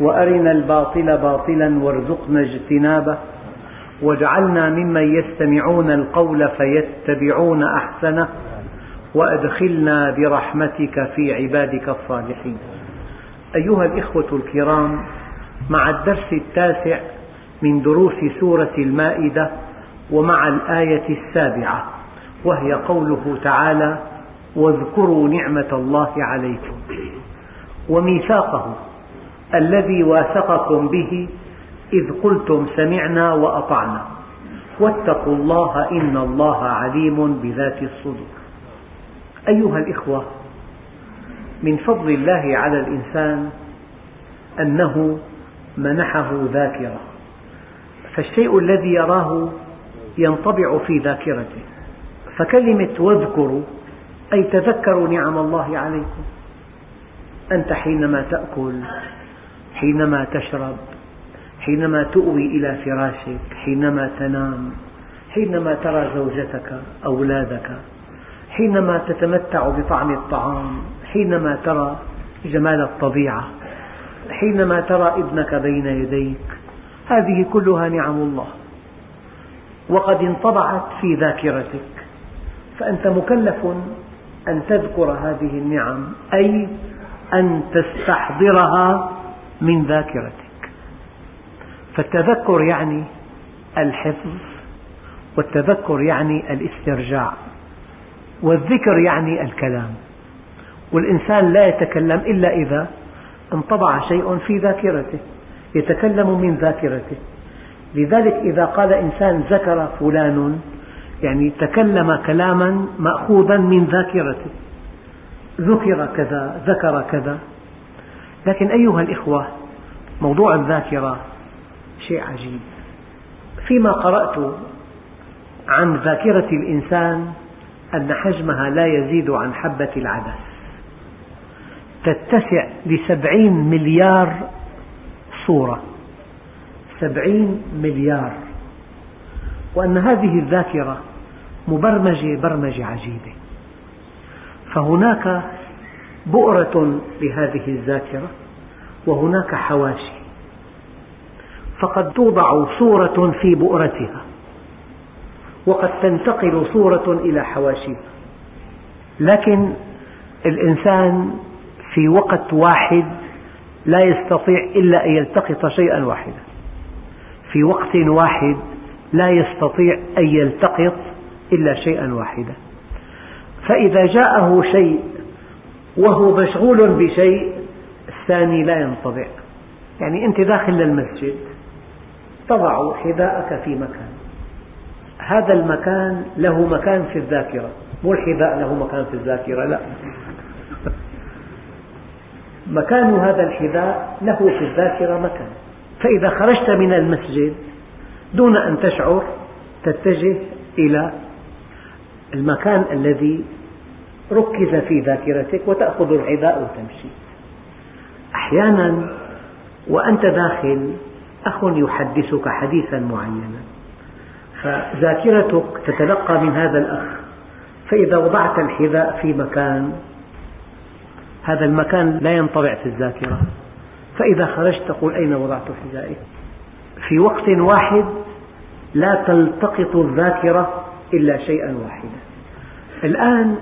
وأرنا الباطل باطلا وارزقنا اجتنابه واجعلنا ممن يستمعون القول فيتبعون أحسنه وأدخلنا برحمتك في عبادك الصالحين. أيها الإخوة الكرام مع الدرس التاسع من دروس سورة المائدة ومع الآية السابعة وهي قوله تعالى واذكروا نعمة الله عليكم. وميثاقه الذي واثقكم به إذ قلتم سمعنا وأطعنا. واتقوا الله إن الله عليم بذات الصدور. أيها الإخوة من فضل الله على الإنسان أنه منحه ذاكرة. فالشيء الذي يراه ينطبع في ذاكرته. فكلمة واذكروا أي تذكروا نعم الله عليكم. أنت حينما تأكل حينما تشرب حينما تؤوي إلى فراشك حينما تنام حينما ترى زوجتك أولادك حينما تتمتع بطعم الطعام حينما ترى جمال الطبيعة حينما ترى ابنك بين يديك هذه كلها نعم الله. وقد انطبعت في ذاكرتك فأنت مكلف أن تذكر هذه النعم أي أن تستحضرها من ذاكرتك. فالتذكر يعني الحفظ والتذكر يعني الاسترجاع والذكر يعني الكلام. والإنسان لا يتكلم إلا إذا انطبع شيء في ذاكرته يتكلم من ذاكرته. لذلك إذا قال إنسان ذكر فلان يعني تكلم كلاما مأخوذا من ذاكرته. ذكر كذا ذكر كذا. لكن أيها الإخوة موضوع الذاكرة شيء عجيب. فيما قرأت عن ذاكرة الإنسان أن حجمها لا يزيد عن حبة العدس. تتسع لسبعين مليار صورة. سبعين مليار. وأن هذه الذاكرة مبرمجة برمجة عجيبة. فهناك بؤرة لهذه الذاكرة وهناك حواشي. فقد توضع صورة في بؤرتها وقد تنتقل صورة إلى حواشيها. لكن الإنسان في وقت واحد لا يستطيع إلا أن يلتقط شيئا واحدا. في وقت واحد لا يستطيع أن يلتقط إلا شيئا واحدا. فإذا جاءه شيء وهو مشغول بشيء الثاني لا ينطبع. يعني أنت داخل للمسجد تضع حذاءك في مكان. هذا المكان له مكان في الذاكرة. مو الحذاء له مكان في الذاكرة لا. مكان هذا الحذاء له في الذاكرة مكان. فإذا خرجت من المسجد دون أن تشعر تتجه إلى المكان الذي ركز في ذاكرتك وتأخذ الحذاء وتمشي. أحيانا وأنت داخل أخ يحدثك حديثا معينا فذاكرتك تتلقى من هذا الأخ فإذا وضعت الحذاء في مكان هذا المكان لا ينطبع في الذاكرة. فإذا خرجت تقول أين وضعت حذائي؟ في وقت واحد لا تلتقط الذاكرة إلا شيئا واحدا. الآن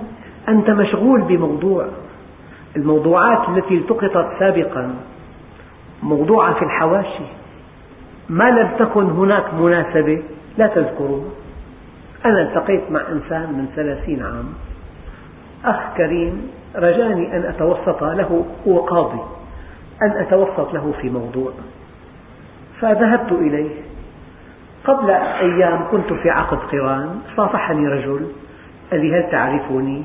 أنت مشغول بموضوع. الموضوعات التي التقطت سابقا. موضوعة في الحواشي. ما لم تكن هناك مناسبة لا تذكرها أنا التقيت مع إنسان من ثلاثين عام. أخ كريم رجاني أن أتوسط له هو قاضي أن أتوسط له في موضوع. فذهبت إليه. قبل أيام كنت في عقد قران صافحني رجل قال لي هل تعرفني؟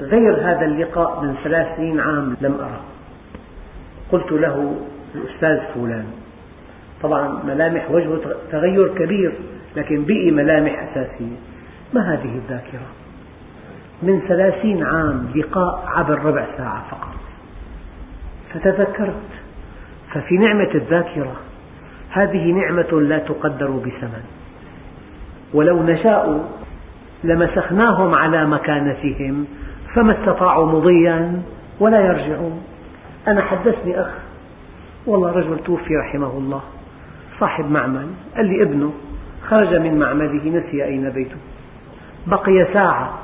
غير هذا اللقاء من ثلاثين عام لم أرى. قلت له الأستاذ فلان. طبعا ملامح وجهه تغير كبير لكن بقي ملامح أساسية. ما هذه الذاكرة؟ من ثلاثين عام لقاء عبر ربع ساعة فقط. فتذكرت. ففي نعمة الذاكرة هذه نعمة لا تقدر بثمن. ولو نشاء لمسخناهم على مكانتهم فما استطاعوا مضيا ولا يرجعون. أنا حدثني أخ والله رجل توفي رحمه الله صاحب معمل قال لي ابنه خرج من معمله نسي أين بيته. بقي ساعة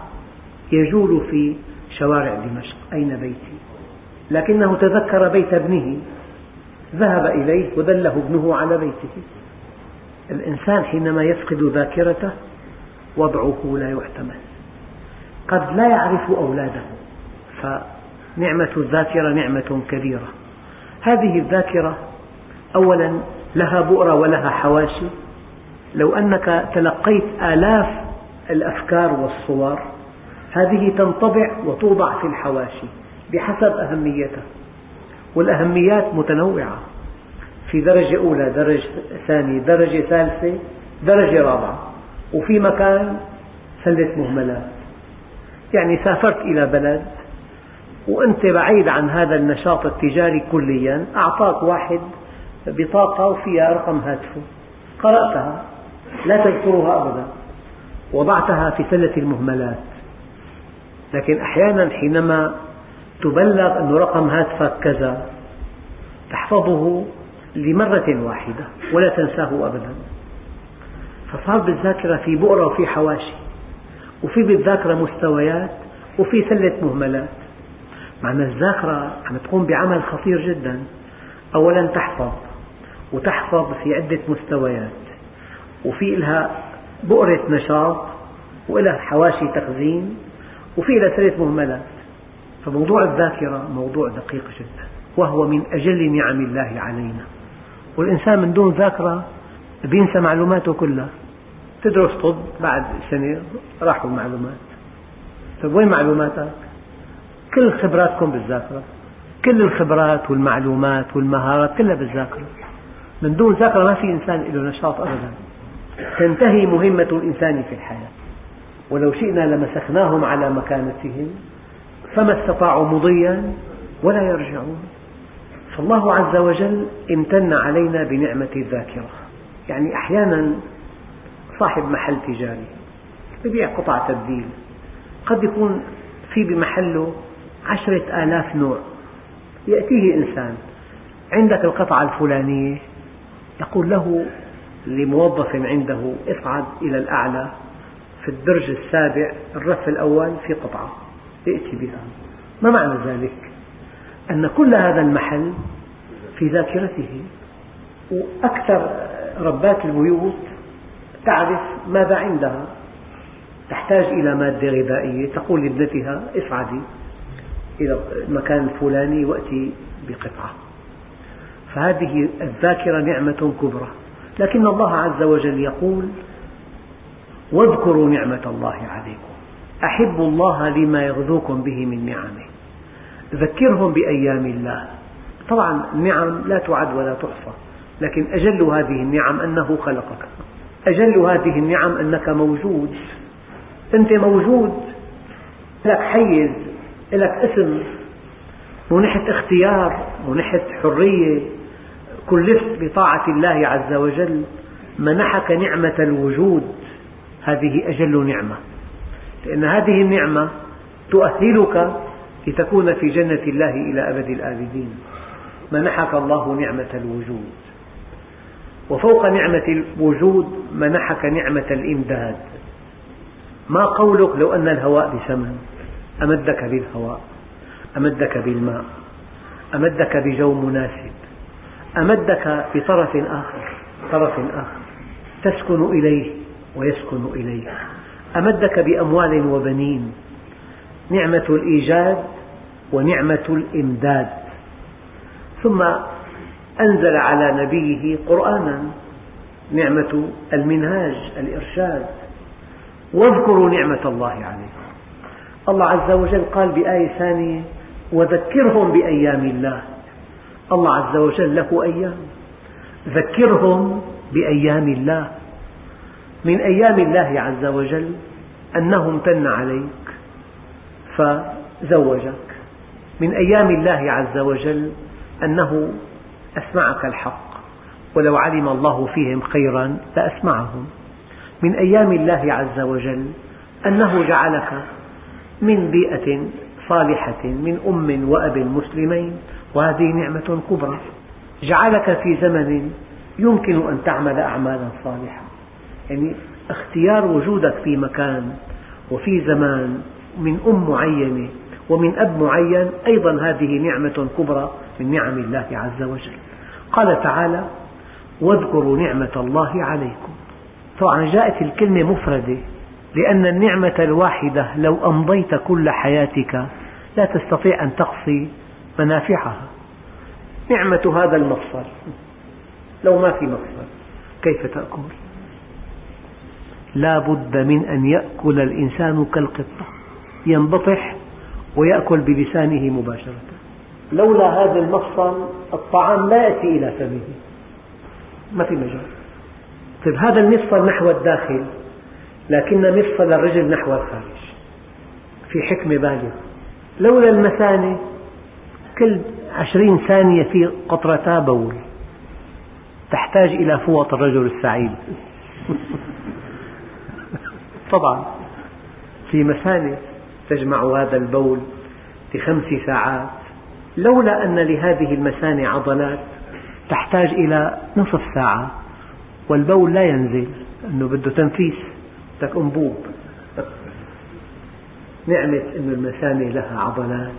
يجول في شوارع دمشق أين بيتي؟ لكنه تذكر بيت ابنه ذهب إليه ودله ابنه على بيته. الإنسان حينما يفقد ذاكرته وضعه لا يحتمل. قد لا يعرف أولاده. فنعمة الذاكرة نعمة كبيرة. هذه الذاكرة أولا لها بؤرة ولها حواشي لو أنك تلقيت آلاف الأفكار والصور هذه تنطبع وتوضع في الحواشي بحسب أهميتها. والأهميات متنوعة. في درجة أولى درجة ثانية درجة ثالثة درجة رابعة. وفي مكان سلة مهملات. يعني سافرت إلى بلد وأنت بعيد عن هذا النشاط التجاري كليا أعطاك واحد بطاقة وفيها رقم هاتفه قرأتها. لا تذكرها أبدا. وضعتها في سلة المهملات. لكن أحيانا حينما تبلغ أن رقم هاتفك كذا تحفظه لمرة واحدة. ولا تنساه أبدا. فصار بالذاكرة في بؤرة وفي حواشي. وفي بالذاكرة مستويات وفي سلة مهملات. معنى الذاكرة عم تقوم بعمل خطير جدا. أولا تحفظ وتحفظ في عدة مستويات. وفي لها بؤرة نشاط وإلها حواشي تخزين وفي لها سلة مهملات. فموضوع الذاكرة موضوع دقيق جدا وهو من أجل نعم الله علينا. والإنسان من دون ذاكرة بينسى معلوماته كلها. تدرس طب بعد سنة راحوا المعلومات طيب وين معلوماتك؟ كل خبراتكم بالذاكرة. كل الخبرات والمعلومات والمهارات كلها بالذاكرة. من دون ذاكرة ما في إنسان له نشاط أبدا. تنتهي مهمة الإنسان في الحياة. ولو شئنا لمسخناهم على مكانتهم فما استطاعوا مضيا ولا يرجعون. فالله عز وجل امتن علينا بنعمة الذاكرة. يعني أحيانا صاحب محل تجاري يبيع قطع تبديل قد يكون في بمحله عشرة آلاف نوع يأتيه إنسان عندك القطعة الفلانية يقول له لموظف عنده اصعد إلى الأعلى في الدرج السابع الرف الأول في قطعة ائتي بها ما معنى ذلك؟ أن كل هذا المحل في ذاكرته وأكثر ربات البيوت تعرف ماذا عندها. تحتاج إلى مادة غذائية. تقول لابنتها اصعدي إلى المكان الفلاني وأتي بقطعة. فهذه الذاكرة نعمة كبرى. لكن الله عز وجل يقول واذكروا نعمة الله عليكم. أحبوا الله لما يغذوكم به من نعمه. ذكرهم بأيام الله. طبعا النعم لا تعد ولا تحصى لكن أجل هذه النعم أنه خلقك. أجل هذه النعم أنك موجود. أنت موجود. لك حيز لك اسم. منحت اختيار منحت حرية. كلفت بطاعة الله عز وجل. منحك نعمة الوجود. هذه أجل نعمة. لأن هذه النعمة تؤهلك لتكون في جنة الله إلى أبد الآبدين. منحك الله نعمة الوجود. وفوق نعمة الوجود منحك نعمة الإمداد. ما قولك لو أن الهواء بثمن أمدك بالهواء أمدك بالماء أمدك بجو مناسب أمدك بطرف آخر طرف آخر تسكن إليه ويسكن إليك أمدك بأموال وبنين. نعمة الإيجاد ونعمة الإمداد. ثم أنزل على نبيه قرآنا نعمة المنهاج الإرشاد. واذكروا نعمة الله عليكم. الله عز وجل قال بآية ثانية وذكرهم بأيام الله. الله عز وجل له أيام. ذكرهم بأيام الله. من أيام الله عز وجل أنه امتن عليك فزوجك. من أيام الله عز وجل أنه أسمعك الحق. ولو علم الله فيهم خيرا لأسمعهم. من أيام الله عز وجل أنه جعلك من بيئة صالحة من أم وأب مسلمين. وهذه نعمة كبرى. جعلك في زمن يمكن أن تعمل أعمالا صالحة. يعني اختيار وجودك في مكان وفي زمان من أم معينة ومن أب معين أيضا هذه نعمة كبرى. من نعم الله عز وجل. قال تعالى واذكروا نعمة الله عليكم. طبعا جاءت الكلمة مفردة لأن النعمة الواحدة لو أمضيت كل حياتك لا تستطيع أن تقصي منافعها. نعمة هذا المفصل لو ما في مفصل كيف تأكل؟ لا بد من أن يأكل الإنسان كالقطة ينبطح ويأكل بلسانه مباشرة. لولا هذا المفصل الطعام لا يأتي إلى فمه. ما في مجال. طيب هذا المفصل نحو الداخل لكن مفصل الرجل نحو الخارج. في حكمة بالغة لولا المثانة كل عشرين ثانية في قطرتا بول. تحتاج إلى فوط الرجل السعيد. طبعا. في مثانة تجمع هذا البول لخمس ساعات. لولا أن لهذه المثانة عضلات تحتاج إلى نصف ساعة والبول لا ينزل لأنه بده تنفيس بدك أنبوب نعمة أن المثانة لها عضلات.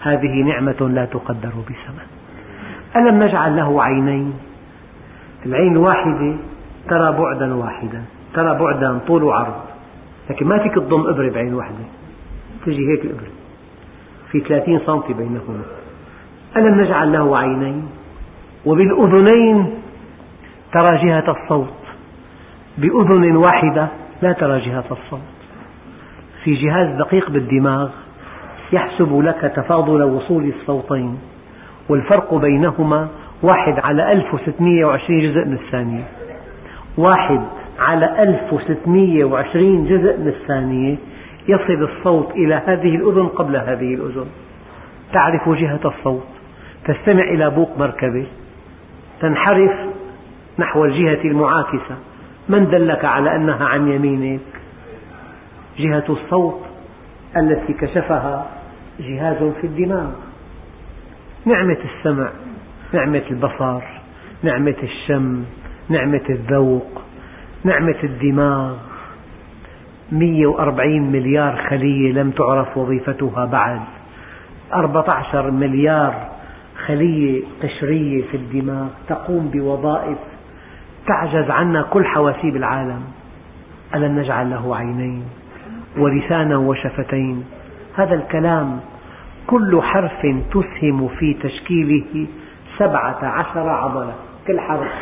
هذه نعمة لا تقدر بثمن ألم نجعل له عينين؟ العين الواحدة ترى بعدا واحدا ترى بعدا طول وعرض. لكن ما فيك تضم إبرة بعين واحدة. تجي هيك الإبرة في ثلاثين سنتي بينهما. ألم نجعل له عينين؟ وبالأذنين ترى جهة الصوت. بأذن واحدة لا ترى جهة الصوت. في جهاز دقيق بالدماغ يحسب لك تفاضل وصول الصوتين. والفرق بينهما واحد على 1620 جزء من الثانية. واحد على 1620 جزء من الثانية. يصل الصوت إلى هذه الأذن قبل هذه الأذن. تعرف جهة الصوت. تستمع إلى بوق مركبة. تنحرف نحو الجهة المعاكسة. من دلك على أنها عن يمينك؟ جهة الصوت التي كشفها جهاز في الدماغ. نعمة السمع نعمة البصر نعمة الشم نعمة الذوق نعمة الدماغ. 140 مليار خلية لم تعرف وظيفتها بعد. 14 مليار خلية قشرية في الدماغ تقوم بوظائف تعجز عنها كل حواسيب العالم. ألم نجعل له عينين ولسانا وشفتين؟ هذا الكلام كل حرف تسهم في تشكيله سبعة عشر عضلة. كل حرف.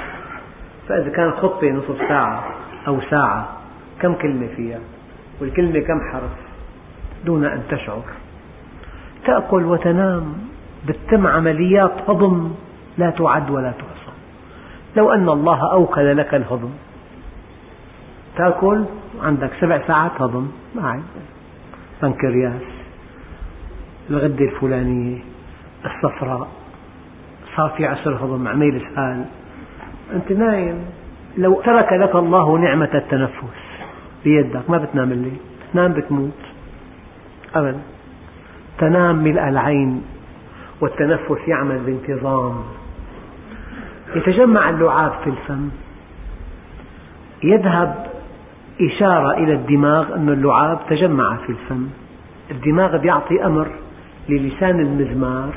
فإذا كان خطبة نصف ساعة أو ساعة كم كلمة فيها؟ والكلمة كم حرف؟ دون أن تشعر. تأكل وتنام بتتم عمليات هضم لا تعد ولا تحصى. لو أن الله أوكل لك الهضم. تأكل عندك سبع ساعات هضم. ما بنكرياس الغدة الفلانية الصفراء. صار في عسر هضم عميل اسهال أنت نايم. لو ترك لك الله نعمة التنفس. بيدك ما بتنام الليل تنام بتموت. أبدا. تنام ملء العين والتنفس يعمل بانتظام. يتجمع اللعاب في الفم. يذهب إشارة إلى الدماغ أن اللعاب تجمع في الفم. الدماغ يعطي أمر للسان المزمار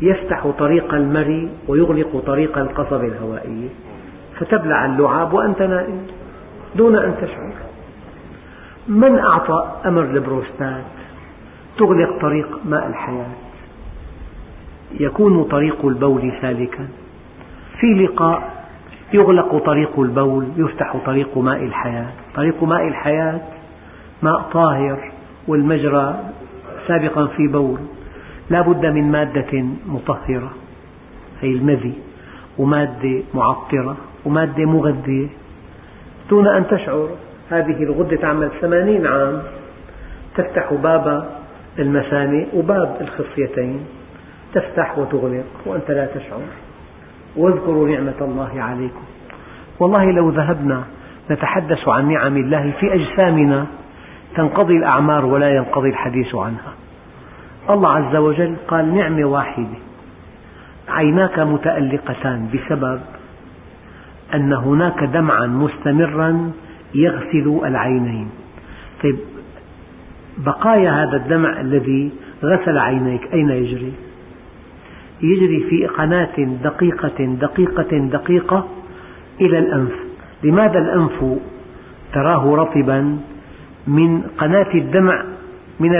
يفتح طريق المري ويغلق طريق القصبة الهوائية فتبلع اللعاب وأنت نائم دون أن تشعر. من أعطى أمر لبروستات تغلق طريق ماء الحياة. يكون طريق البول سالكا. في لقاء يغلق طريق البول يفتح طريق ماء الحياة. طريق ماء الحياة ماء طاهر والمجرى سابقا في بول. لا بد من مادة مطهرة هي المذي ومادة معطرة ومادة مغذية. دون أن تشعر هذه الغدة تعمل ثمانين عام. تفتح باب المثانة وباب الخصيتين. تفتح وتغلق وأنت لا تشعر. واذكروا نعمة الله عليكم. والله لو ذهبنا نتحدث عن نعم الله في أجسامنا تنقضي الأعمار ولا ينقضي الحديث عنها. الله عز وجل قال نعمة واحدة. عيناك متألقتان بسبب أن هناك دمعا مستمرا يغسل العينين. طيب بقايا هذا الدمع الذي غسل عينيك أين يجري؟ يجري في قناة دقيقة دقيقة دقيقة إلى الأنف. لماذا الأنف؟ تراه رطبا من قناة الدمع من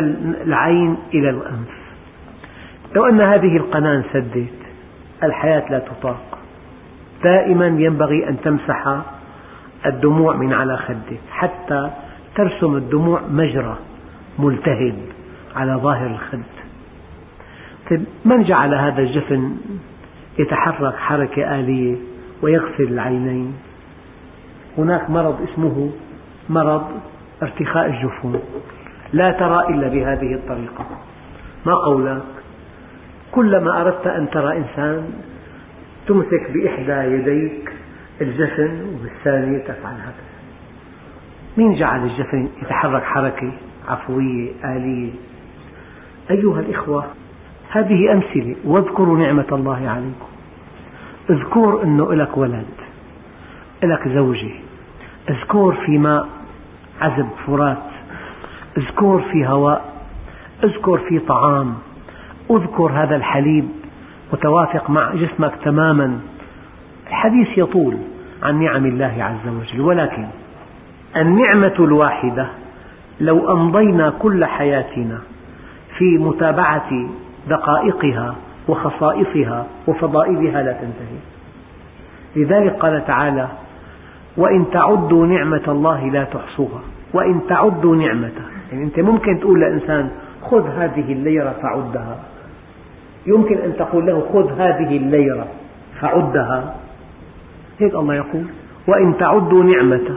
العين إلى الأنف. لو أن هذه القناة انسدت الحياة لا تطاق. دائما ينبغي أن تمسح الدموع من على خدك حتى ترسم الدموع مجرى ملتهب على ظاهر الخد. طيب من جعل هذا الجفن يتحرك حركة آلية ويغسل العينين؟ هناك مرض اسمه مرض ارتخاء الجفون. لا ترى إلا بهذه الطريقة. ما قولك؟ كلما أردت أن ترى إنسان تمسك بإحدى يديك الجفن وبالثانية تفعل هكذا. مين جعل الجفن يتحرك حركة عفوية آلية؟ أيها الإخوة هذه أمثلة واذكروا نعمة الله عليكم. اذكر أنه لك ولد لك زوجة. اذكر في ماء عذب فرات. اذكر في هواء. اذكر في طعام. اذكر هذا الحليب متوافق مع جسمك تماما. الحديث يطول. عن نعم الله عز وجل. ولكن النعمة الواحدة لو أمضينا كل حياتنا في متابعة دقائقها وخصائصها وفضائلها لا تنتهي. لذلك قال تعالى وإن تعدوا نعمة الله لا تحصوها. وإن تعدوا نعمته يعني أنت ممكن تقول لإنسان خذ هذه الليرة فعدها. يمكن أن تقول له خذ هذه الليرة فعدها. هيك الله يقول وإن تعدوا نعمته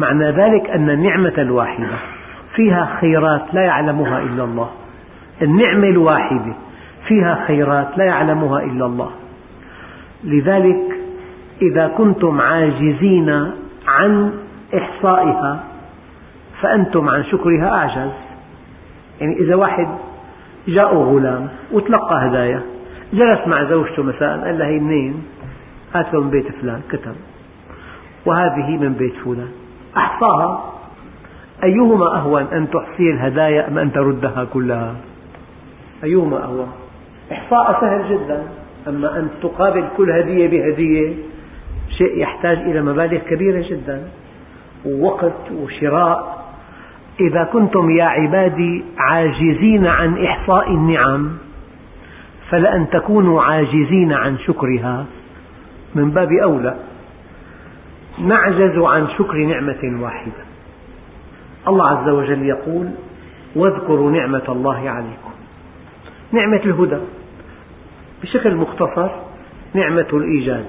معنى ذلك أن النعمة الواحدة فيها خيرات لا يعلمها إلا الله. النعمة الواحدة فيها خيرات لا يعلمها إلا الله. لذلك إذا كنتم عاجزين عن إحصائها فأنتم عن شكرها أعجز يعني إذا واحد جاءه غلام وتلقى هدايا جلس مع زوجته مساء قال لها هي منين؟ له من بيت فلان كتب. وهذه من بيت فلان. أحصاها. أيهما أهون أن تحصي الهدايا أم أن تردها كلها؟ أيهما أهون؟ إحصاء سهل جدا. أما أن تقابل كل هدية بهدية شيء يحتاج إلى مبالغ كبيرة جدا. ووقت وشراء. إذا كنتم يا عبادي عاجزين عن إحصاء النعم فلأن تكونوا عاجزين عن شكرها. من باب أولى نعجز عن شكر نعمة واحدة. الله عز وجل يقول واذكروا نعمة الله عليكم. نعمة الهدى. بشكل مختصر نعمة الإيجاد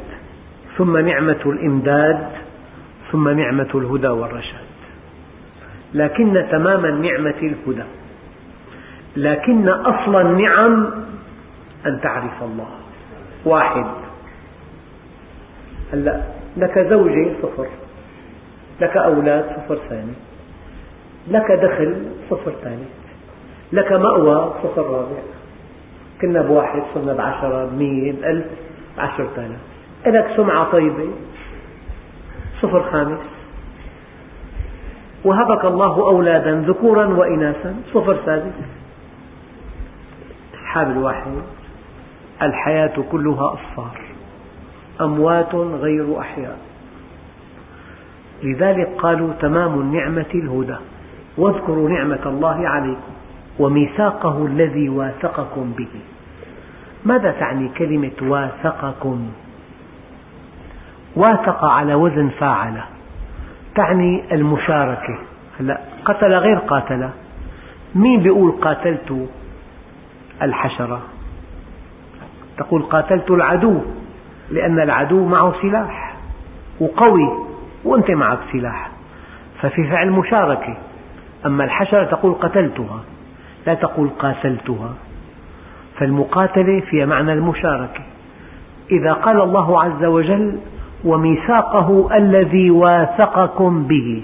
ثم نعمة الإمداد ثم نعمة الهدى والرشاد. لكن تمام النعمة الهدى. لكن أصل النعم أن تعرف الله. واحد. هلا لك زوجة صفر لك أولاد صفر ثاني لك دخل صفر ثالث لك مأوى صفر رابع. كنا بواحد صرنا بعشرة بمية بألف بعشرة آلاف. لك سمعة طيبة صفر خامس. وهبك الله أولادا ذكورا وإناثا صفر سادس. أصحاب الواحد الحياة كلها أصفار. أموات غير أحياء. لذلك قالوا تمام النعمة الهدى. واذكروا نعمة الله عليكم وميثاقه الذي واثقكم به. ماذا تعني كلمة واثقكم؟ واثق على وزن فاعل تعني المشاركة. هلا قتل غير قاتل. مين بيقول قاتلت الحشرة؟ تقول قاتلت العدو. لأن العدو معه سلاح وقوي وأنت معك سلاح. ففي فعل مشاركة. أما الحشرة تقول قتلتها لا تقول قاتلتها. فالمقاتلة فيها معنى المشاركة. إذا قال الله عز وجل وميثاقه الذي واثقكم به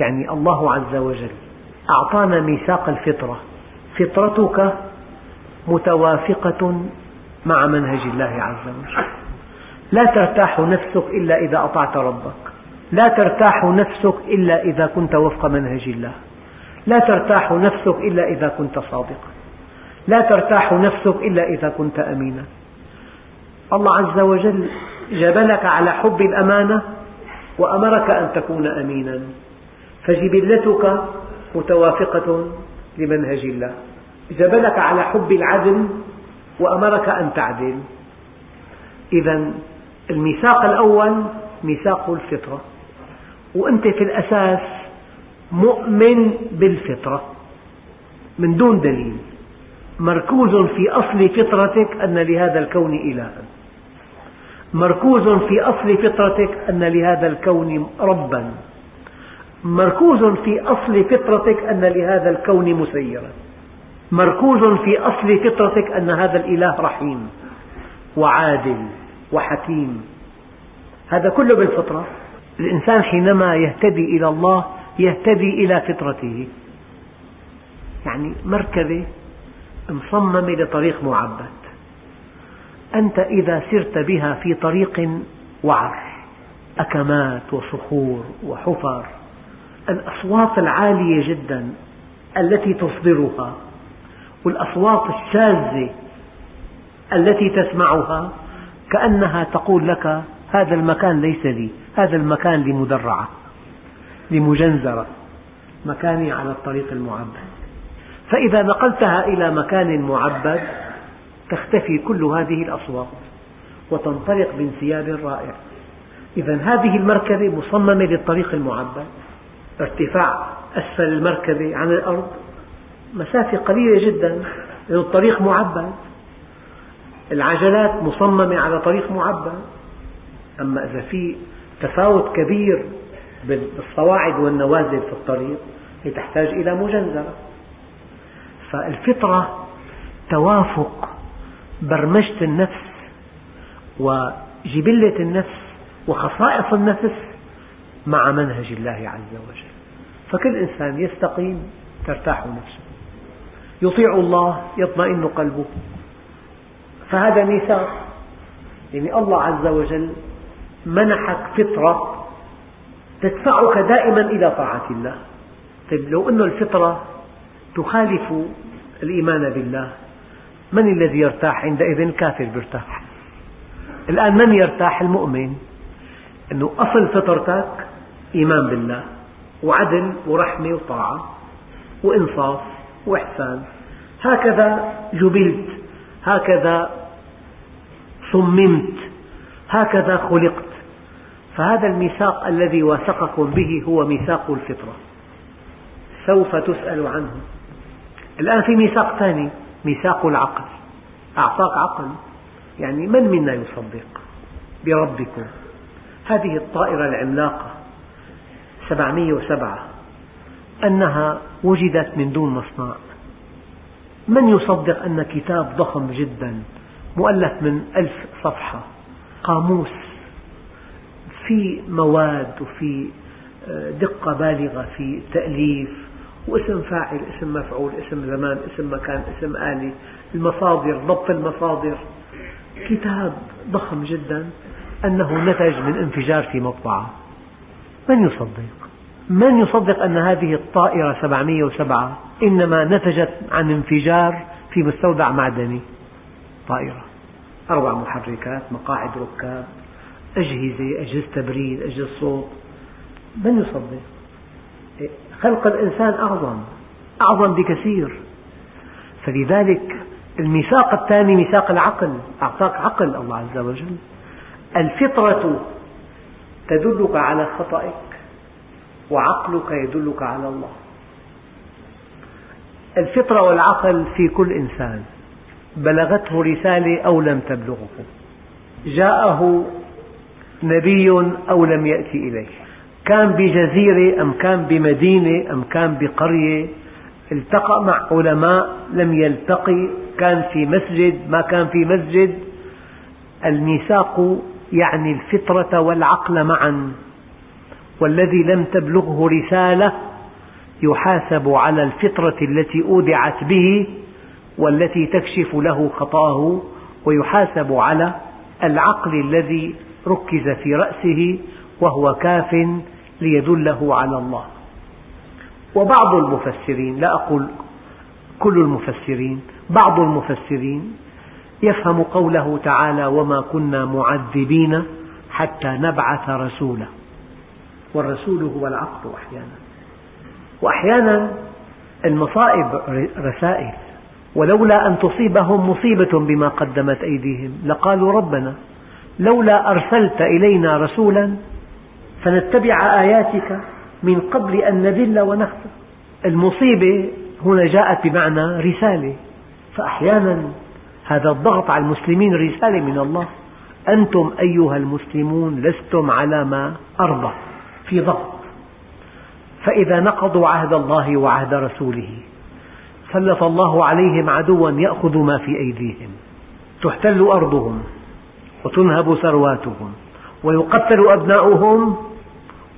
يعني الله عز وجل أعطانا ميثاق الفطرة. فطرتك متوافقة مع منهج الله عز وجل. لا ترتاح نفسك إلا إذا أطعت ربك. لا ترتاح نفسك إلا إذا كنت وفق منهج الله. لا ترتاح نفسك إلا إذا كنت صادقا. لا ترتاح نفسك إلا إذا كنت أمينا. الله عز وجل جبلك على حب الأمانة وأمرك أن تكون أمينا. فجبلتك متوافقة لمنهج الله. جبلك على حب العدل وأمرك أن تعدل. إذا الميثاق الأول ميثاق الفطرة وأنت في الأساس مؤمن بالفطرة من دون دليل مركوز في أصل فطرتك أن لهذا الكون إلها مركوز في أصل فطرتك أن لهذا الكون ربا مركوز في أصل فطرتك أن لهذا الكون مسيرا. مركوز في أصل فطرتك أن هذا الإله رحيم وعادل وحكيم. هذا كله بالفطرة. الإنسان حينما يهتدي إلى الله يهتدي إلى فطرته. يعني مركبة مصممة لطريق معبد. أنت إذا سرت بها في طريق وعر أكمات وصخور وحفر الأصوات العالية جدا التي تصدرها والأصوات الشاذة التي تسمعها كأنها تقول لك هذا المكان ليس لي هذا المكان لمدرعة لمجنزرة مكاني على الطريق المعبد. فإذا نقلتها إلى مكان معبد تختفي كل هذه الأصوات وتنطلق بانسياب رائع. إذا هذه المركبة مصممة للطريق المعبد ارتفاع أسفل المركبة عن الأرض مسافة قليلة جدا لأن الطريق معبد. العجلات مصممة على طريق معبد. أما إذا في تفاوت كبير بالصواعد والنوازل في الطريق هي تحتاج إلى مجنزرة فالفطرة توافق برمجة النفس وجبلة النفس وخصائص النفس مع منهج الله عز وجل. فكل إنسان يستقيم ترتاح نفسه. يطيع الله يطمئن قلبه. فهذا ميثاق يعني الله عز وجل منحك فطرة تدفعك دائما إلى طاعة الله. طيب لو أن الفطرة تخالف الإيمان بالله من الذي يرتاح عندئذ؟ الكافر يرتاح الآن من يرتاح؟ المؤمن. أنه أصل فطرتك إيمان بالله وعدل ورحمة وطاعة وإنصاف. وإحسان هكذا جبلت. هكذا صممت. هكذا خلقت. فهذا الميثاق الذي واثقكم به هو ميثاق الفطرة. سوف تسأل عنه. الآن في ميثاق ثاني ميثاق العقل. أعطاك عقل. يعني من منا يصدق؟ بربكم. هذه الطائرة العملاقة. 707 أنها وجدت من دون مصنع. من يصدق أن كتاب ضخم جدا مؤلف من ألف صفحة قاموس في مواد وفي آه، دقة بالغة في تأليف واسم فاعل اسم مفعول اسم زمان اسم مكان اسم آلة المصادر ضبط المصادر. كتاب ضخم جدا أنه نتج من انفجار في مطبعة. من يصدق؟ من يصدق أن هذه الطائرة 707 إنما نتجت عن انفجار في مستودع معدني طائرة؟ أربع محركات مقاعد ركاب أجهزة أجهزة تبريد أجهزة صوت. من يصدق؟ خلق الإنسان أعظم أعظم بكثير. فلذلك الميثاق الثاني ميثاق العقل أعطاك عقل الله عز وجل. الفطرة تدلك على خطئك وعقلك يدلك على الله. الفطرة والعقل في كل إنسان. بلغته رسالة أو لم تبلغه. جاءه نبي أو لم يأتي إليه. كان بجزيرة أم كان بمدينة أم كان بقرية. التقى مع علماء لم يلتقي. كان في مسجد ما كان في مسجد. الميثاق يعني الفطرة والعقل معا. والذي لم تبلغه رسالة يحاسب على الفطرة التي أودعت به والتي تكشف له خطأه ويحاسب على العقل الذي ركز في رأسه وهو كاف ليدله على الله. وبعض المفسرين لا أقول كل المفسرين بعض المفسرين يفهم قوله تعالى وما كنا معذبين حتى نبعث رسولا والرسول هو العقل أحيانا. وأحيانا المصائب رسائل ولولا أن تصيبهم مصيبة بما قدمت أيديهم. لقالوا ربنا لولا أرسلت إلينا رسولا فنتبع آياتك من قبل أن نذل ونخزى المصيبة هنا جاءت بمعنى رسالة. فأحيانا هذا الضغط على المسلمين رسالة من الله. أنتم أيها المسلمون لستم على ما أرضى. في ضغط فإذا نقضوا عهد الله وعهد رسوله سلط الله عليهم عدوا يأخذ ما في أيديهم تحتل أرضهم وتنهب ثرواتهم ويقتل أبناؤهم.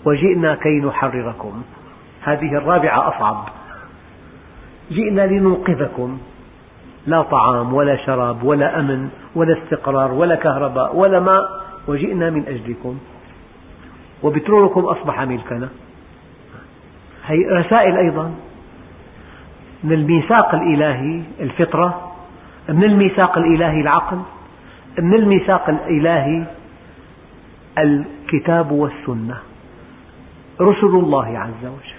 وجئنا كي نحرركم. هذه الرابعة أصعب. جئنا لننقذكم. لا طعام ولا شراب ولا أمن ولا استقرار ولا كهرباء ولا ماء. وجئنا من أجلكم. وبترولكم أصبح ملكنا. هي رسائل أيضا من الميثاق الإلهي الفطرة من الميثاق الإلهي العقل من الميثاق الإلهي الكتاب والسنة. رسل الله عز وجل.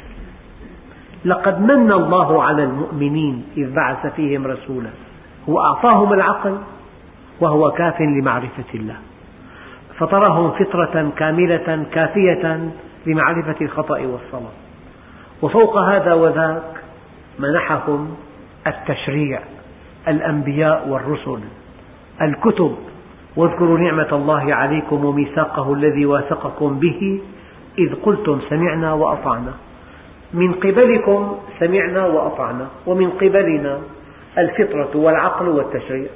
لقد من الله على المؤمنين إذ بعث فيهم رسولا. هو أعطاهم العقل وهو كاف لمعرفة الله. فطرهم فطرة كاملة كافية لمعرفة الخطأ والصواب وفوق هذا وذاك منحهم التشريع الأنبياء والرسل الكتب. واذكروا نعمة الله عليكم وميثاقه الذي واثقكم به إذ قلتم سمعنا وأطعنا. من قبلكم سمعنا وأطعنا ومن قبلنا الفطرة والعقل والتشريع.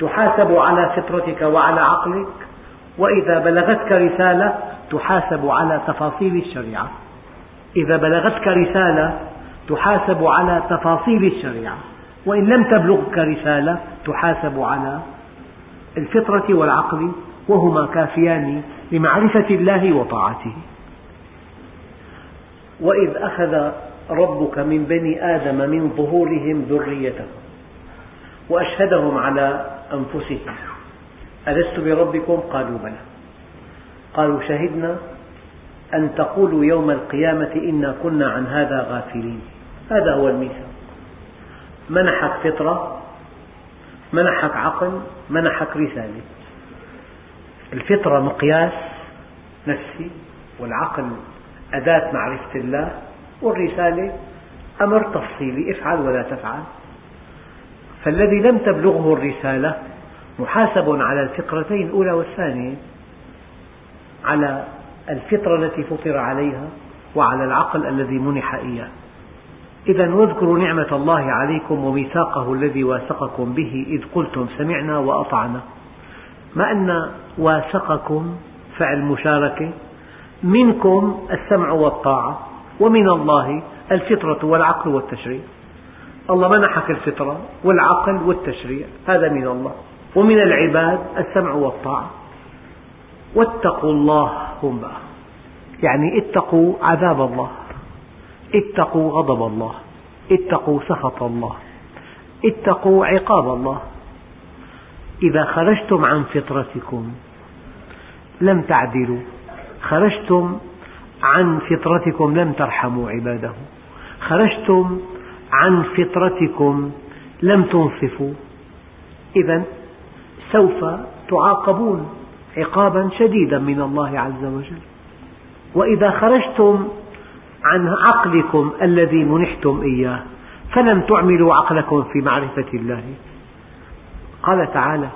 تحاسب على فطرتك وعلى عقلك وإذا بلغتك رسالة تحاسب على تفاصيل الشريعة. إذا بلغتك رسالة تحاسب على تفاصيل الشريعة. وإن لم تبلغك رسالة تحاسب على الفطرة والعقل وهما كافيان لمعرفة الله وطاعته. وإذ أخذ ربك من بني آدم من ظهورهم ذريتهم وأشهدهم على أنفسهم. ألست بربكم؟ قالوا بلى. قالوا شهدنا أن تقولوا يوم القيامة إنا كنا عن هذا غافلين. هذا هو الميثاق. منحك فطرة منحك عقل منحك رسالة. الفطرة مقياس نفسي والعقل أداة معرفة الله والرسالة أمر تفصيلي افعل ولا تفعل. فالذي لم تبلغه الرسالة محاسب على الفطرتين الأولى والثانية على الفطرة التي فطر عليها وعلى العقل الذي منح إياه. إذا واذكروا نعمة الله عليكم وميثاقه الذي واثقكم به إذ قلتم سمعنا وأطعنا. ما أن واثقكم فعل مشاركة؟ منكم السمع والطاعة ومن الله الفطرة والعقل والتشريع. الله منحك الفطرة والعقل والتشريع هذا من الله. ومن العباد السمع والطاعة. واتقوا الله هم. بقى يعني اتقوا عذاب الله. اتقوا غضب الله. اتقوا سخط الله. اتقوا عقاب الله. إذا خرجتم عن فطرتكم لم تعدلوا. خرجتم عن فطرتكم لم ترحموا عباده. خرجتم عن فطرتكم لم تنصفوا. إذا سوف تعاقبون عقابا شديدا من الله عز وجل. وإذا خرجتم عن عقلكم الذي منحتم إياه فلم تعملوا عقلكم في معرفة الله. قال تعالى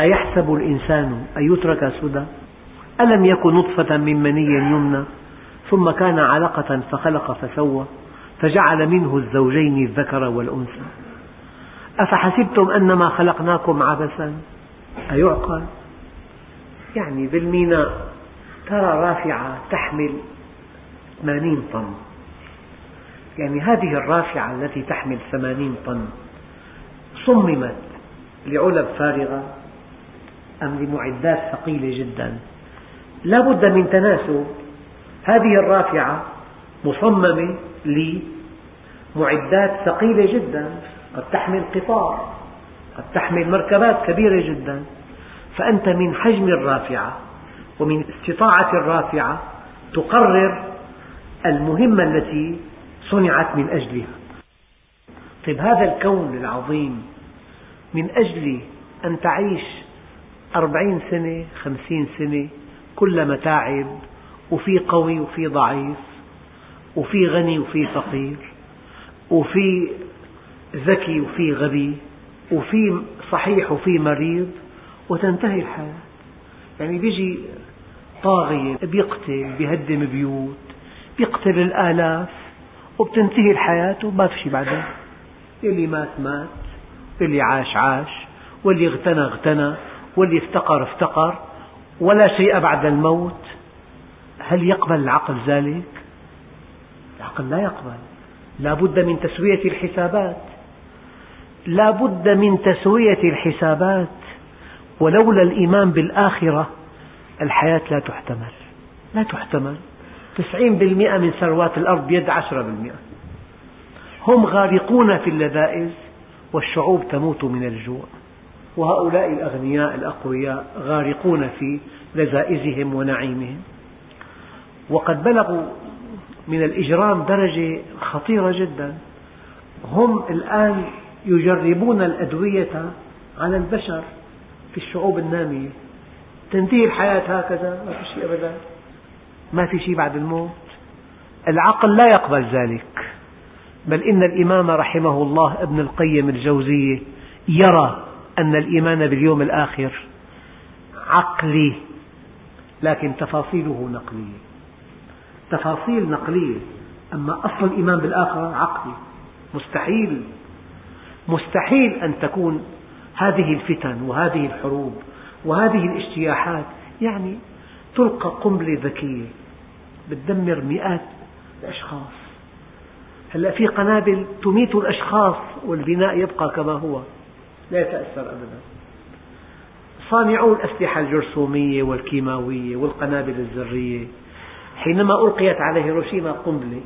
أيحسب الإنسان أن يترك سدى؟ ألم يكن نطفة من مني يمنى؟ ثم كان علقة فخلق فسوى فجعل منه الزوجين الذكر والأنثى. أفحسبتم أنما خلقناكم عبثا؟ أيعقل يعني بالميناء ترى رافعة تحمل 80 طن. يعني هذه الرافعة التي تحمل 80 طن صممت لعلب فارغة أم لمعدات ثقيلة جدا؟ لا بد من تناسب. هذه الرافعة مصممة لمعدات ثقيلة جدا. قد تحمل قطار قد تحمل مركبات كبيرة جدا. فأنت من حجم الرافعة ومن استطاعة الرافعة تقرر المهمة التي صنعت من أجلها. طيب هذا الكون العظيم من أجل أن تعيش أربعين سنة خمسين سنة كل متاعب وفي قوي وفي ضعيف وفي غني وفي فقير وفي ذكي وفي غبي وفي صحيح وفي مريض وتنتهي الحياة. يعني بيجي طاغية بيقتل بيهدم بيوت بيقتل الآلاف وبتنتهي الحياة وما في شيء بعدين. اللي مات مات. واللي عاش عاش. واللي اغتنى اغتنى. واللي افتقر افتقر. ولا شيء بعد الموت. هل يقبل العقل ذلك؟ العقل لا يقبل. لا بد من تسوية الحسابات. لا بد من تسوية الحسابات ولولا الإيمان بالآخرة الحياة لا تحتمل. لا تحتمل. تسعين بالمئة من ثروات الأرض بيد عشرة بالمئة. هم غارقون في اللذائذ والشعوب تموت من الجوع. وهؤلاء الأغنياء الأقوياء غارقون في لذائذهم ونعيمهم. وقد بلغوا من الإجرام درجة خطيرة جدا. هم الآن يجربون الأدوية على البشر في الشعوب النامية. تنتهي الحياة هكذا ما في شيء أبدا. ما في شيء بعد الموت. العقل لا يقبل ذلك. بل إن الإمام رحمه الله ابن القيم الجوزية يرى أن الإيمان باليوم الآخر عقلي لكن تفاصيله نقلية. تفاصيل نقلية. أما أصل الإيمان بالآخرة عقلي. مستحيل. مستحيل أن تكون هذه الفتن وهذه الحروب وهذه الاجتياحات يعني تلقى قنبلة ذكية بتدمر مئات الأشخاص. هلأ في قنابل تميت الأشخاص والبناء يبقى كما هو. لا يتأثر أبدا. صانعو الأسلحة الجرثومية والكيماوية والقنابل الذرية. حينما ألقيت على هيروشيما قنبلة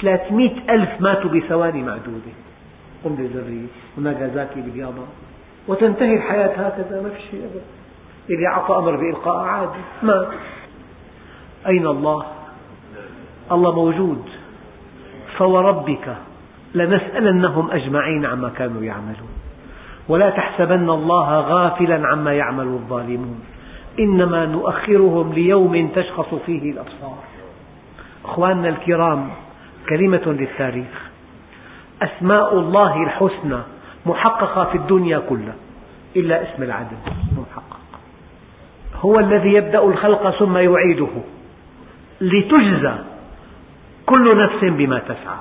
300 ألف ماتوا بثواني معدودة. قنبلة ذرية وناغازاكي باليابان وتنتهي الحياة هكذا ما في شيء أبدا. اللي أعطى أمر بإلقاء عادي مات أين الله؟ الله موجود. فوربك لنسألنهم أجمعين عما كانوا يعملون. ولا تحسبن الله غافلا عما يعمل الظالمون. إنما نؤخرهم ليوم تشخص فيه الأبصار. أخواننا الكرام كلمة للتاريخ. أسماء الله الحسنى محققة في الدنيا كلها إلا اسم العدل محقق هو الذي يبدأ الخلق ثم يعيده لتجزى كل نفس بما تسعى.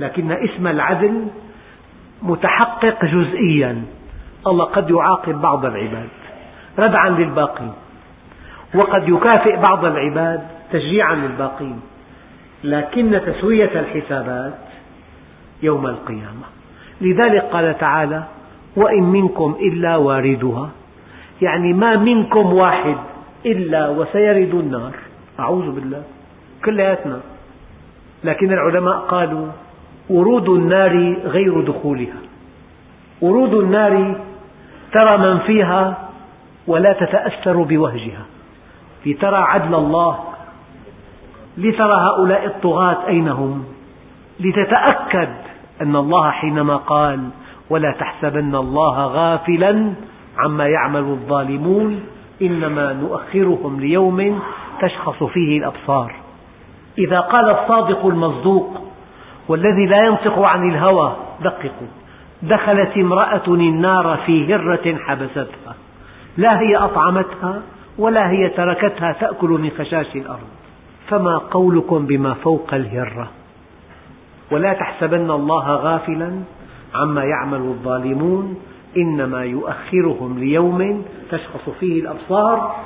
لكن اسم العدل متحقق جزئيا. الله قد يعاقب بعض العباد ردعا للباقين وقد يكافئ بعض العباد تشجيعا للباقين. لكن تسوية الحسابات يوم القيامة. لذلك قال تعالى وإن منكم إلا واردها. يعني ما منكم واحد إلا وسيرد النار. أعوذ بالله. كلياتنا لكن العلماء قالوا ورود النار غير دخولها. ورود النار ترى من فيها ولا تتأثر بوهجها. لترى عدل الله. لترى هؤلاء الطغاة أين هم؟ لتتأكد أن الله حينما قال ولا تحسبن الله غافلا عما يعمل الظالمون إنما نؤخرهم ليوم تشخص فيه الأبصار. إذا قال الصادق المصدوق والذي لا ينطق عن الهوى دققوا. دخلت امرأة النار في هرة حبستها. لا هي أطعمتها ولا هي تركتها تأكل من خشاش الأرض. فما قولكم بما فوق الهرة؟ ولا تحسبن الله غافلا عما يعمل الظالمون إنما يؤخرهم ليوم تشخص فيه الأبصار.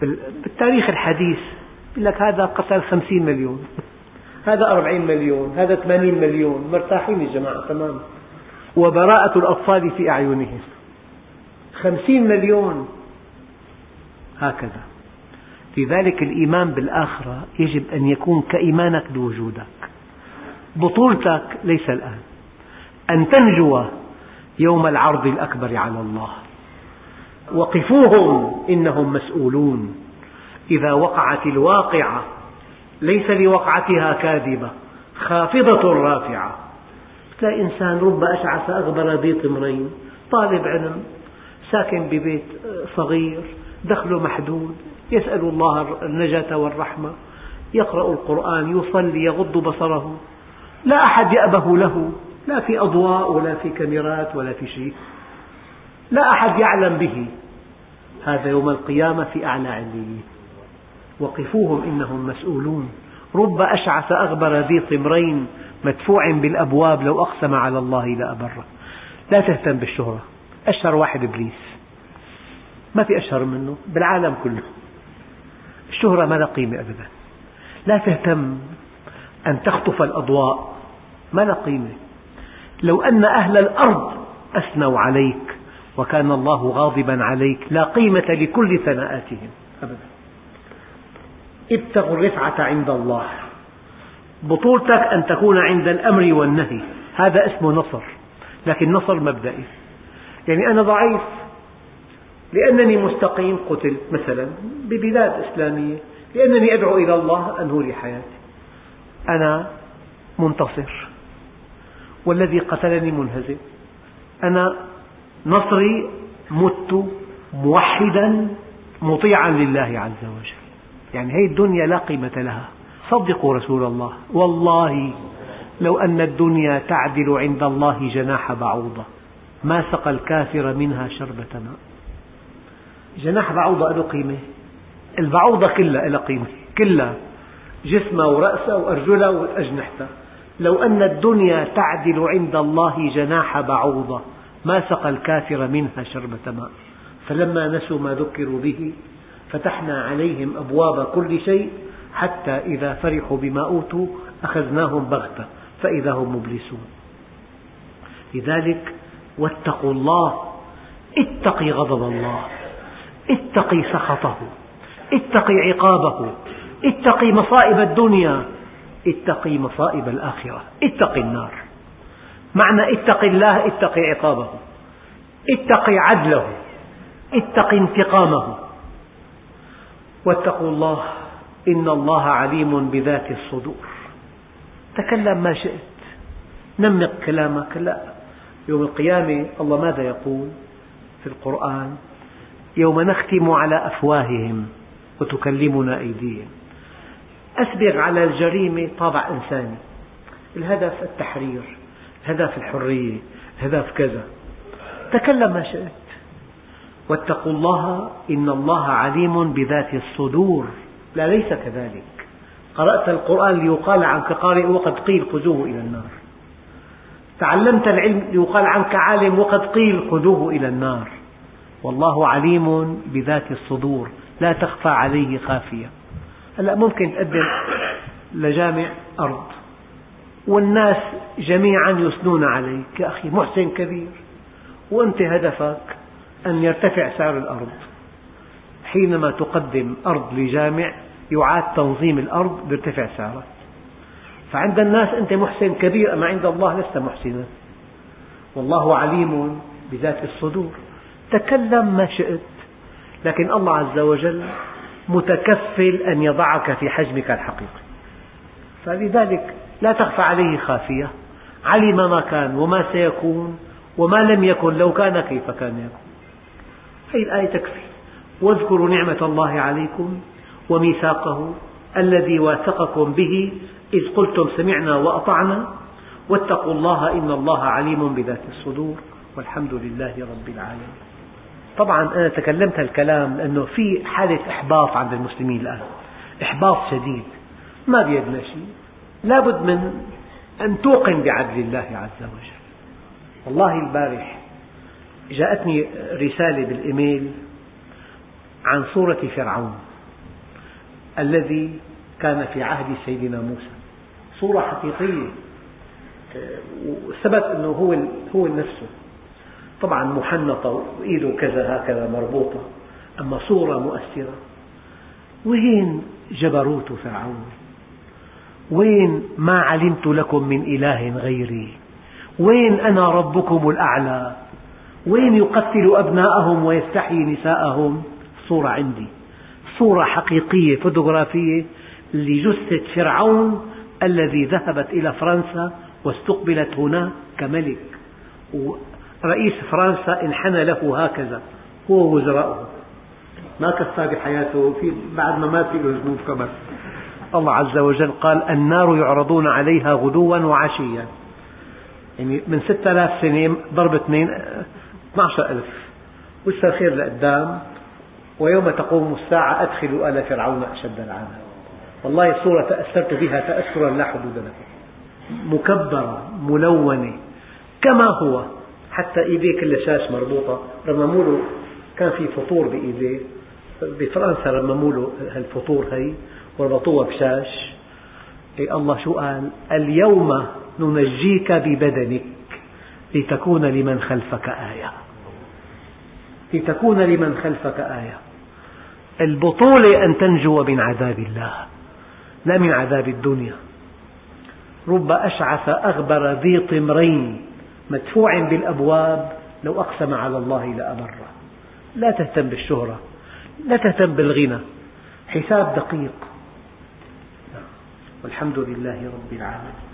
بالتاريخ الحديث يقول لك هذا قتل خمسين مليون هذا أربعين مليون هذا ثمانين مليون مرتاحين الجماعة تمام. وبراءة الأطفال في أعينهم خمسين مليون. هكذا. لذلك الإيمان بالآخرة يجب أن يكون كإيمانك بوجودك. بطولتك ليس الآن. أن تنجو يوم العرض الأكبر على الله. وقفوهم إنهم مسؤولون. إذا وقعت الواقعة ليس لوقعتها كاذبة خافضة رافعة. تلاقي إنسان رب أشعث أغبر ذي طمرين طالب علم ساكن ببيت صغير. دخله محدود يسأل الله النجاة والرحمة يقرأ القرآن يصلي يغض بصره. لا أحد يأبه له لا في أضواء ولا في كاميرات ولا في شيء. لا أحد يعلم به. هذا يوم القيامة في أعلى عليين وقفوهم إنهم مسؤولون. رب أشعث أغبر ذي طمرين مدفوع بالأبواب لو أقسم على الله لأبره. لا تهتم بالشهرة. أشهر واحد إبليس. ما في أشهر منه بالعالم كله. الشهرة ما لها قيمة أبدا. لا تهتم أن تخطف الأضواء. ما لها قيمة. لو أن أهل الأرض أثنوا عليك وكان الله غاضبا عليك لا قيمة لكل ثناءاتهم أبدا. ابتغوا الرفعة عند الله. بطولتك أن تكون عند الأمر والنهي. هذا اسمه نصر لكن نصر مبدئي. يعني أنا ضعيف. لأنني مستقيم قتلت مثلا ببلاد إسلامية لأنني أدعو إلى الله أنه لي حياتي أنا منتصر. والذي قتلني منهزم. أنا نصري مت موحدا مطيعا لله عز وجل. يعني هذه الدنيا لا قيمة لها. صدقوا رسول الله. والله لو أن الدنيا تعدل عند الله جناح بعوضة. ما سقى الكافر منها شربة ماء. جناح بعوضة له قيمة. البعوضة كلها لها قيمة. كلها. جسمها ورأسها وأرجلها وأجنحتها. لو أن الدنيا تعدل عند الله جناح بعوضة ما سقى الكافر منها شربة ماء. فلما نسوا ما ذكروا به فتحنا عليهم أبواب كل شيء حتى إذا فرحوا بما أوتوا أخذناهم بغتة فإذا هم مبلسون. لذلك واتقوا الله اتقي غضب الله. اتقي سخطه اتقي عقابه اتقي مصائب الدنيا اتقي مصائب الآخرة اتقي النار. معنى اتق الله اتقي عقابه اتقي عدله اتقي انتقامه. واتقوا الله إن الله عليم بذات الصدور. تكلم ما شئت نمق كلامك. لا. يوم القيامة الله ماذا يقول في القرآن؟ يوم نختم على أفواههم وتكلمنا أيديهم. أسبغ على الجريمة طابع إنساني. الهدف التحرير الهدف الحرية الهدف كذا. تكلم ما شئت. واتقوا الله إن الله عليم بذات الصدور. لا ليس كذلك. قرأت القرآن ليقال عنك قارئ وقد قيل خذوه إلى النار. تعلمت العلم ليقال عنك عالم وقد قيل خذوه إلى النار. والله عليم بذات الصدور لا تخفى عليه خافية. هلا ممكن تقدم لجامع أرض والناس جميعا يثنون عليك يا أخي محسن كبير وأنت هدفك أن يرتفع سعر الأرض. حينما تقدم أرض لجامع يعاد تنظيم الأرض بيرتفع سعرها فعند الناس أنت محسن كبير أما عند الله لست محسنا. والله عليم بذات الصدور. تكلم ما شئت. لكن الله عز وجل متكفل أن يضعك في حجمك الحقيقي. فلذلك لا تخفى عليه خافية. علم ما كان وما سيكون وما لم يكن لو كان كيف كان يكون. هذه الآية تكفي. واذكروا نعمة الله عليكم وميثاقه الذي واثقكم به إذ قلتم سمعنا وأطعنا. واتقوا الله إن الله عليم بذات الصدور والحمد لله رب العالمين. طبعا أنا تكلمت هالكلام لأنه في حالة إحباط عند المسلمين الآن. إحباط شديد. ما بيدنا شيء. لا بد من أن توقن بعدل الله عز وجل. والله البارح جاءتني رسالة بالإيميل عن صورة فرعون الذي كان في عهد سيدنا موسى. صورة حقيقية. وثبت أنه هو هو نفسه. طبعا محنطة وإيده كذا هكذا مربوطة أما صورة مؤثرة. وين جبروت فرعون؟ وين ما علمت لكم من إله غيري؟ وين أنا ربكم الأعلى؟ وين يقتل أبناءهم ويستحيي نساءهم؟ صورة عندي. صورة حقيقية فوتوغرافية لجثة فرعون الذي ذهبت إلى فرنسا واستقبلت هنا كملك. ورئيس فرنسا انحنى له هكذا هو ووزراءه ما كفى بحياته في بعد ما مات له ذنوب كمان الله عز وجل قال النار يعرضون عليها غدوا وعشيا. يعني من ستة آلاف سنة ضرب اثنين 12 ألف. ولسه خير لقدام؟ ويوم تقوم الساعة أدخلوا آل فرعون أشد العذاب. والله الصورة تأثرت بها تأثرا لا حدود له مكبرة ملونة كما هو. حتى إيديه كل شاش مربوطة. رمموا له كان في فطور بإيديه بفرنسا رمموا له هالفطور هي وربطوها بشاش. إيه الله شو قال؟ اليوم ننجيك ببدنك لتكون لمن خلفك آية. لتكون لمن خلفك آية. البطولة أن تنجو من عذاب الله لا من عذاب الدنيا. رب أشعث أغبر ذي طمرين مدفوع بالأبواب لو أقسم على الله لأبره. لا تهتم بالشهرة لا تهتم بالغنى. حساب دقيق. والحمد لله رب العالمين.